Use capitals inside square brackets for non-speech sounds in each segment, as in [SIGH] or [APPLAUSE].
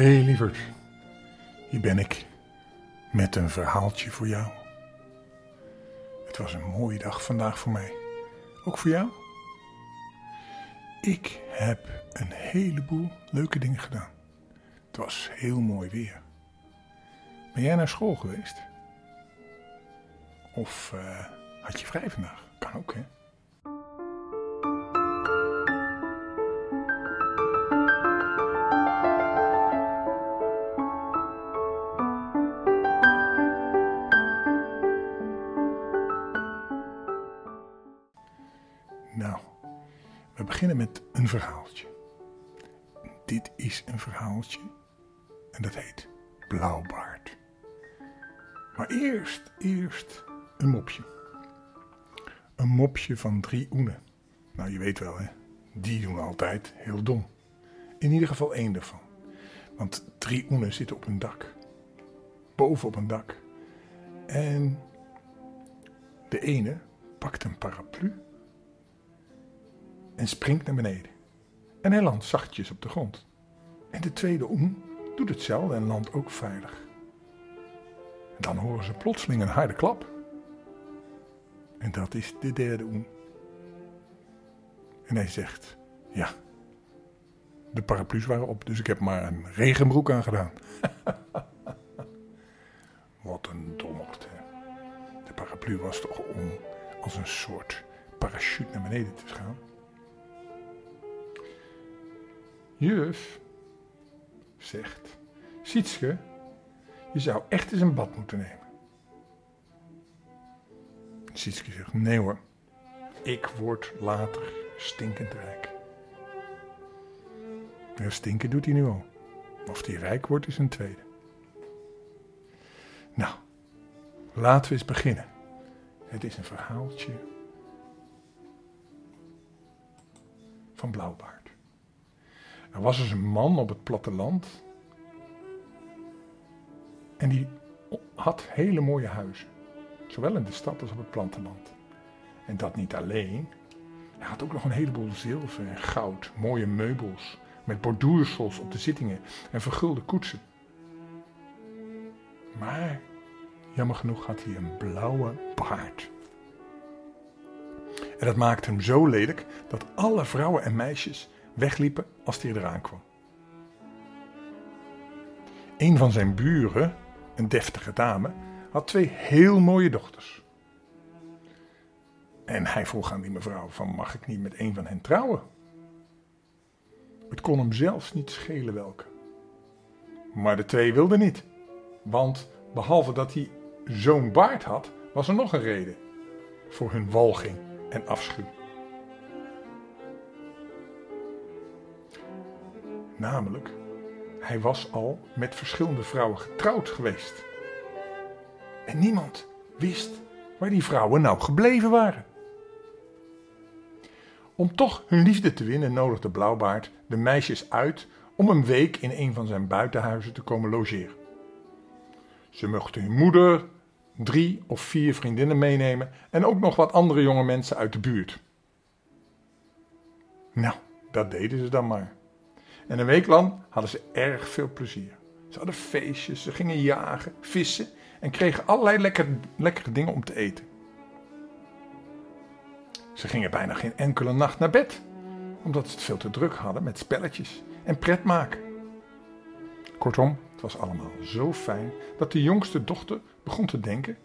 hey, lieverd, hier ben ik met een verhaaltje voor jou. Het was een mooie dag vandaag voor mij. Ook voor jou? Ik heb een heleboel leuke dingen gedaan. Het was heel mooi weer. Ben jij naar school geweest? Of uh, had je vrij vandaag? Kan ook, hè? Verhaaltje. Dit is een verhaaltje en dat heet Blauwbaard. Maar eerst, eerst een mopje. Een mopje van drie oenen. Nou, je weet wel hè, die doen altijd heel dom. In ieder geval één daarvan. Want drie oenen zitten op een dak. Boven op een dak. En de ene pakt een paraplu en springt naar beneden. En hij landt zachtjes op de grond. En de tweede oen doet hetzelfde en landt ook veilig. En dan horen ze plotseling een harde klap. En dat is de derde oen. En hij zegt: Ja, de paraplu's waren op, dus ik heb maar een regenbroek aangedaan. [LAUGHS] Wat een dommerd, hè. De paraplu was toch om als een soort parachute naar beneden te gaan. Juf, zegt, Sietske, je zou echt eens een bad moeten nemen. Sietske zegt, nee hoor, ik word later stinkend rijk. Ja, stinken doet hij nu al. Of hij rijk wordt is een tweede. Nou, laten we eens beginnen. Het is een verhaaltje van Blauwbaard. Er was dus een man op het platteland. En die had hele mooie huizen. Zowel in de stad als op het platteland. En dat niet alleen. Hij had ook nog een heleboel zilver en goud, mooie meubels. Met borduursels op de zittingen en vergulde koetsen. Maar, jammer genoeg had hij een blauwe baard. En dat maakte hem zo lelijk dat alle vrouwen en meisjes wegliepen als hij eraan kwam. Een van zijn buren, een deftige dame, had twee heel mooie dochters. En hij vroeg aan die mevrouw van mag ik niet met een van hen trouwen? Het kon hem zelfs niet schelen welke. Maar de twee wilden niet. Want behalve dat hij zo'n baard had, was er nog een reden voor hun walging en afschuw. Namelijk, hij was al met verschillende vrouwen getrouwd geweest. En niemand wist waar die vrouwen nou gebleven waren. Om toch hun liefde te winnen nodigde Blauwbaard de meisjes uit om een week in een van zijn buitenhuizen te komen logeren. Ze mochten hun moeder, drie of vier vriendinnen meenemen en ook nog wat andere jonge mensen uit de buurt. Nou, dat deden ze dan maar. En een week lang hadden ze erg veel plezier. Ze hadden feestjes, ze gingen jagen, vissen en kregen allerlei lekker, lekkere dingen om te eten. Ze gingen bijna geen enkele nacht naar bed, omdat ze het veel te druk hadden met spelletjes en pret maken. Kortom, het was allemaal zo fijn dat de jongste dochter begon te denken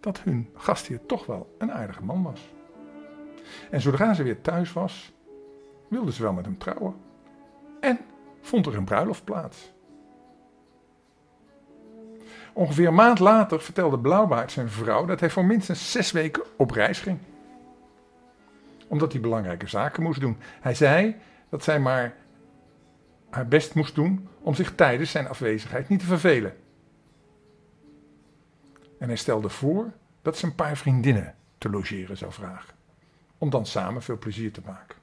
dat hun gastheer toch wel een aardige man was. En zodra ze weer thuis was, wilde ze wel met hem trouwen. En vond er een bruiloft plaats. Ongeveer een maand later vertelde Blauwbaard zijn vrouw dat hij voor minstens zes weken op reis ging. Omdat hij belangrijke zaken moest doen. Hij zei dat zij maar haar best moest doen om zich tijdens zijn afwezigheid niet te vervelen. En hij stelde voor dat ze een paar vriendinnen te logeren zou vragen, om dan samen veel plezier te maken.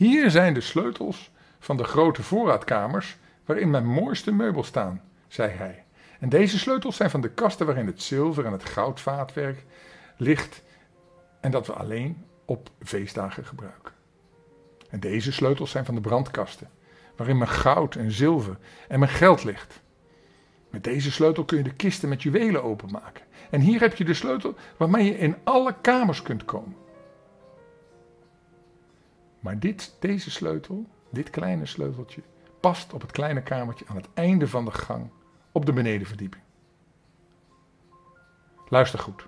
Hier zijn de sleutels van de grote voorraadkamers waarin mijn mooiste meubels staan, zei hij. En deze sleutels zijn van de kasten waarin het zilver en het goudvaatwerk ligt en dat we alleen op feestdagen gebruiken. En deze sleutels zijn van de brandkasten, waarin mijn goud en zilver en mijn geld ligt. Met deze sleutel kun je de kisten met juwelen openmaken. En hier heb je de sleutel waarmee je in alle kamers kunt komen. Maar dit, deze sleutel, dit kleine sleuteltje, past op het kleine kamertje aan het einde van de gang op de benedenverdieping. Luister goed.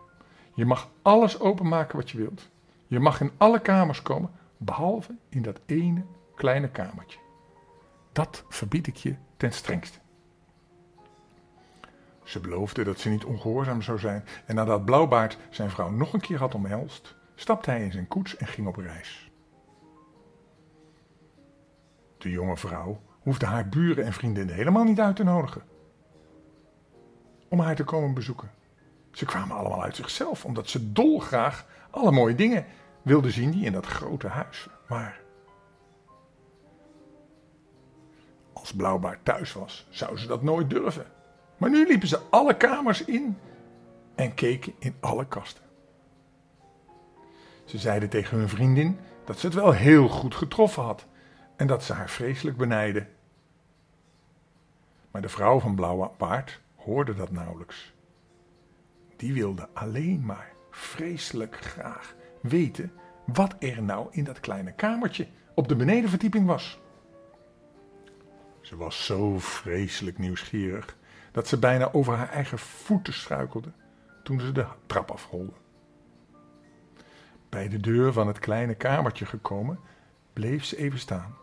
Je mag alles openmaken wat je wilt. Je mag in alle kamers komen, behalve in dat ene kleine kamertje. Dat verbied ik je ten strengste. Ze beloofde dat ze niet ongehoorzaam zou zijn en nadat Blauwbaard zijn vrouw nog een keer had omhelst, stapte hij in zijn koets en ging op reis. De jonge vrouw hoefde haar buren en vriendinnen helemaal niet uit te nodigen om haar te komen bezoeken. Ze kwamen allemaal uit zichzelf, omdat ze dolgraag alle mooie dingen wilden zien die in dat grote huis waren. Als Blauwbaard thuis was, zou ze dat nooit durven. Maar nu liepen ze alle kamers in en keken in alle kasten. Ze zeiden tegen hun vriendin dat ze het wel heel goed getroffen had en dat ze haar vreselijk benijden. Maar de vrouw van Blauwe Baard hoorde dat nauwelijks. Die wilde alleen maar vreselijk graag weten wat er nou in dat kleine kamertje op de benedenverdieping was. Ze was zo vreselijk nieuwsgierig dat ze bijna over haar eigen voeten struikelde toen ze de trap afrolde. Bij de deur van het kleine kamertje gekomen, bleef ze even staan.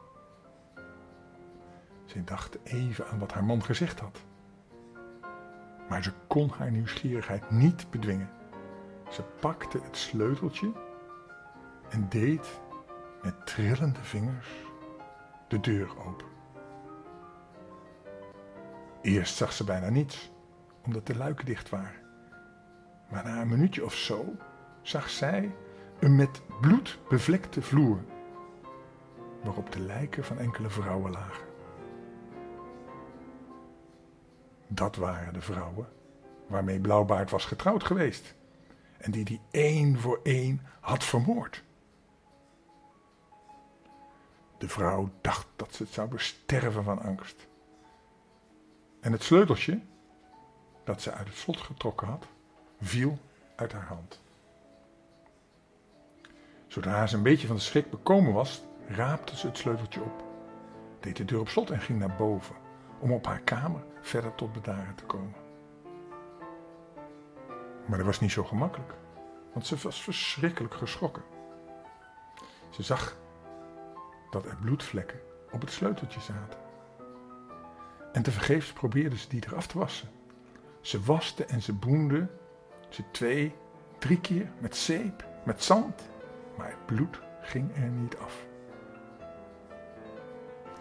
Ze dacht even aan wat haar man gezegd had. Maar ze kon haar nieuwsgierigheid niet bedwingen. Ze pakte het sleuteltje en deed met trillende vingers de deur open. Eerst zag ze bijna niets, omdat de luiken dicht waren. Maar na een minuutje of zo zag zij een met bloed bevlekte vloer, waarop de lijken van enkele vrouwen lagen. Dat waren de vrouwen waarmee Blauwbaard was getrouwd geweest en die die één voor één had vermoord. De vrouw dacht dat ze zou besterven van angst. En het sleuteltje, dat ze uit het slot getrokken had, viel uit haar hand. Zodra ze een beetje van de schrik bekomen was, raapte ze het sleuteltje op, deed de deur op slot en ging naar boven om op haar kamer verder tot bedaren te komen. Maar dat was niet zo gemakkelijk, want ze was verschrikkelijk geschrokken. Ze zag dat er bloedvlekken op het sleuteltje zaten. En tevergeefs probeerde ze die eraf te wassen. Ze waste en ze boende ze twee, drie keer met zeep, met zand, maar het bloed ging er niet af.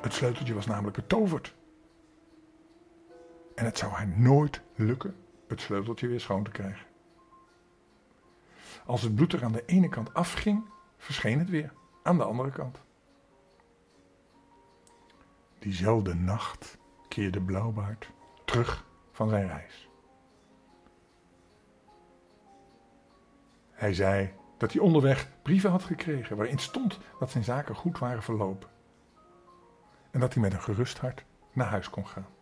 Het sleuteltje was namelijk betoverd. En het zou haar nooit lukken het sleuteltje weer schoon te krijgen. Als het bloed er aan de ene kant afging, verscheen het weer aan de andere kant. Diezelfde nacht keerde Blauwbaard terug van zijn reis. Hij zei dat hij onderweg brieven had gekregen waarin stond dat zijn zaken goed waren verlopen. En dat hij met een gerust hart naar huis kon gaan.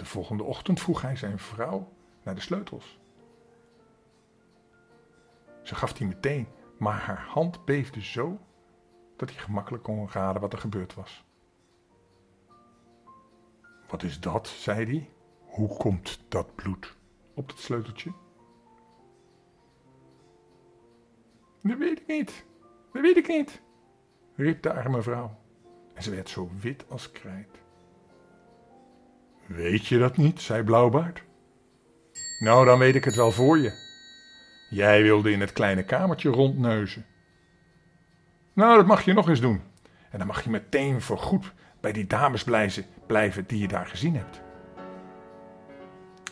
De volgende ochtend vroeg hij zijn vrouw naar de sleutels. Ze gaf die meteen, maar haar hand beefde zo dat hij gemakkelijk kon raden wat er gebeurd was. Wat is dat? zei hij. Hoe komt dat bloed op het sleuteltje? Dat weet ik niet. Dat weet ik niet, riep de arme vrouw. En ze werd zo wit als krijt. Weet je dat niet? zei Blauwbaard. Nou, dan weet ik het wel voor je. Jij wilde in het kleine kamertje rondneuzen. Nou, dat mag je nog eens doen. En dan mag je meteen voorgoed bij die dames blijven die je daar gezien hebt.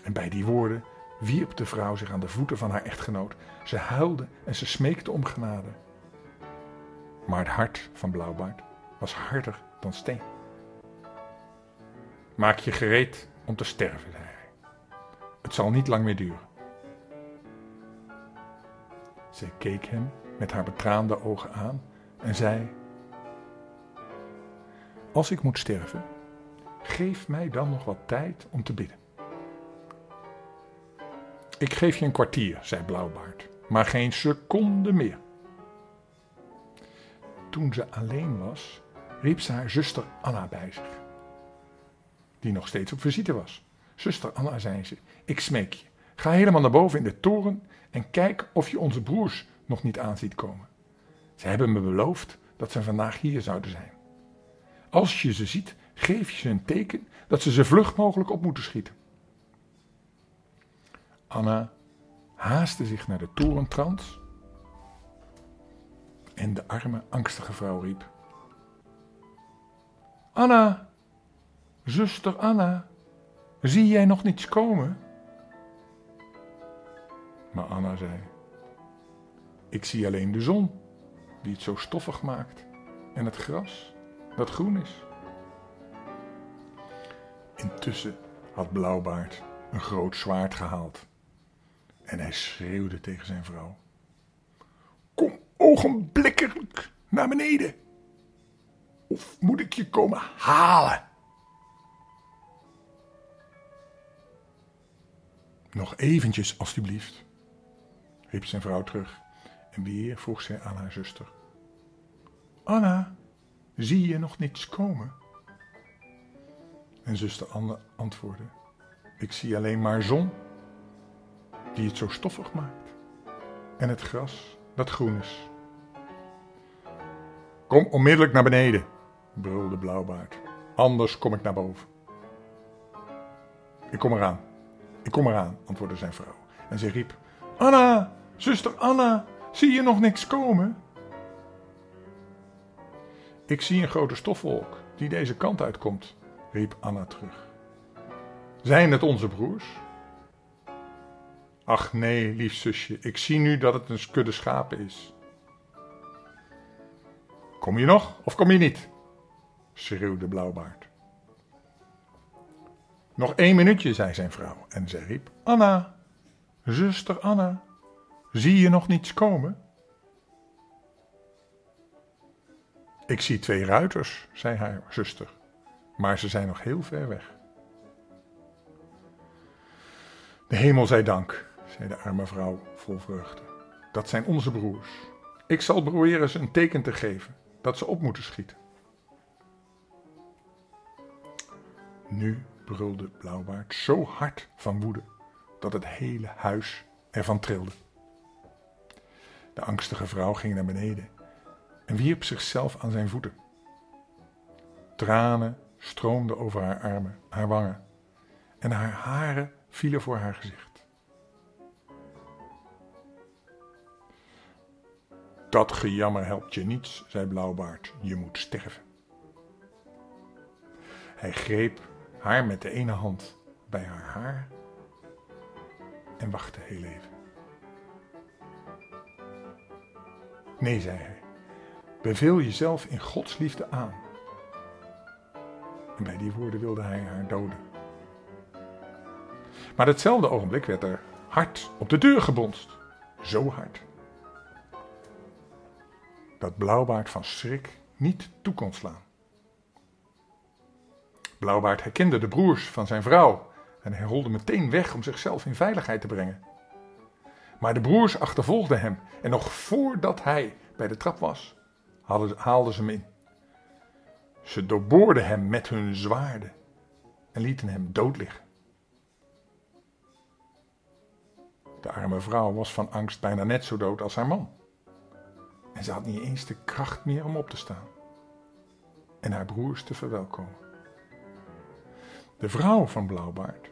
En bij die woorden wierp de vrouw zich aan de voeten van haar echtgenoot. Ze huilde en ze smeekte om genade. Maar het hart van Blauwbaard was harder dan steen. Maak je gereed om te sterven, zei hij. Het zal niet lang meer duren. Zij keek hem met haar betraande ogen aan en zei: als ik moet sterven, geef mij dan nog wat tijd om te bidden. Ik geef je een kwartier, zei Blauwbaard, maar geen seconde meer. Toen ze alleen was, riep ze haar zuster Anna bij zich, die nog steeds op visite was. Zuster Anna, zei ze, ik smeek je, ga helemaal naar boven in de toren en kijk of je onze broers nog niet aan ziet komen. Ze hebben me beloofd dat ze vandaag hier zouden zijn. Als je ze ziet, geef je ze een teken dat ze ze vlug mogelijk op moeten schieten. Anna haastte zich naar de torentrans en de arme, angstige vrouw riep: Anna, zuster Anna, zie jij nog niets komen? Maar Anna zei: Ik zie alleen de zon, die het zo stoffig maakt, en het gras, dat groen is. Intussen had Blauwbaard een groot zwaard gehaald. En hij schreeuwde tegen zijn vrouw: Kom ogenblikkelijk naar beneden. Of moet ik je komen halen? Nog eventjes, alstublieft, riep zijn vrouw terug. En weer vroeg zij aan haar zuster: Anna, zie je nog niets komen? En zuster Anne antwoordde: Ik zie alleen maar zon, die het zo stoffig maakt, en het gras dat groen is. Kom onmiddellijk naar beneden, brulde Blauwbaard. Anders kom ik naar boven. Ik kom eraan, ik kom eraan, antwoordde zijn vrouw. En ze riep: Anna, zuster Anna, zie je nog niks komen? Ik zie een grote stofwolk die deze kant uitkomt, riep Anna terug. Zijn het onze broers? Ach nee, lief zusje, ik zie nu dat het een kudde schapen is. Kom je nog of kom je niet? schreeuwde Blauwbaard. Nog één minuutje, zei zijn vrouw en zij riep: Anna, zuster Anna, zie je nog niets komen? Ik zie twee ruiters, zei haar zuster, maar ze zijn nog heel ver weg. De hemel zij dank, zei de arme vrouw vol vreugde. Dat zijn onze broers. Ik zal proberen ze een teken te geven dat ze op moeten schieten. Nu brulde Blauwbaard zo hard van woede dat het hele huis ervan trilde. De angstige vrouw ging naar beneden en wierp zichzelf aan zijn voeten. Tranen stroomden over haar armen, haar wangen en haar haren vielen voor haar gezicht. Dat gejammer helpt je niets, zei Blauwbaard, je moet sterven. Hij greep haar met de ene hand bij haar haar en wachtte heel even. Nee, zei hij, beveel jezelf in Gods liefde aan. En bij die woorden wilde hij haar doden. Maar hetzelfde ogenblik werd er hard op de deur gebonst. Zo hard. Dat Blauwbaard van schrik niet toe kon slaan. Blauwbaard herkende de broers van zijn vrouw en hij rolde meteen weg om zichzelf in veiligheid te brengen. Maar de broers achtervolgden hem en nog voordat hij bij de trap was, haalden ze hem in. Ze doorboorden hem met hun zwaarden en lieten hem dood liggen. De arme vrouw was van angst bijna net zo dood als haar man. En ze had niet eens de kracht meer om op te staan en haar broers te verwelkomen. De vrouw van Blauwbaard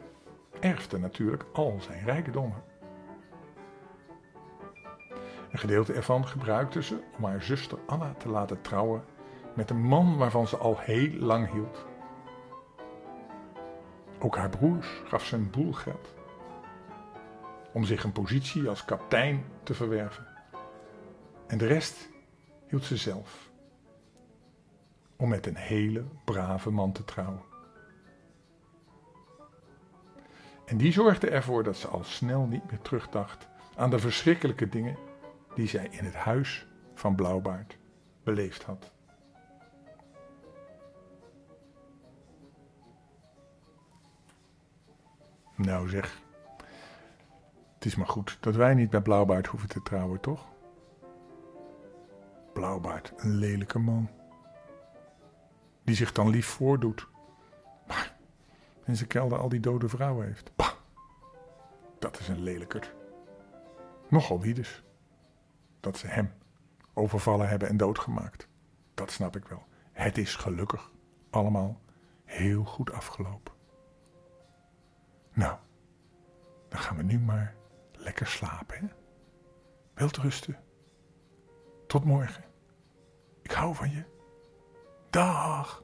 erfde natuurlijk al zijn rijkdommen. Een gedeelte ervan gebruikte ze om haar zuster Anna te laten trouwen met een man waarvan ze al heel lang hield. Ook haar broers gaf ze een boel geld om zich een positie als kaptein te verwerven. En de rest hield ze zelf om met een hele brave man te trouwen. En die zorgde ervoor dat ze al snel niet meer terugdacht aan de verschrikkelijke dingen die zij in het huis van Blauwbaard beleefd had. Nou zeg, het is maar goed dat wij niet bij Blauwbaard hoeven te trouwen, toch? Blauwbaard, een lelijke man. Die zich dan lief voordoet. Maar in zijn kelder al die dode vrouwen heeft. Dat is een lelijker. Nogal wie dus. Dat ze hem overvallen hebben en doodgemaakt. Dat snap ik wel. Het is gelukkig allemaal heel goed afgelopen. Nou, dan gaan we nu maar lekker slapen, hè? Wilt rusten. Tot morgen. Ik hou van je. Dag.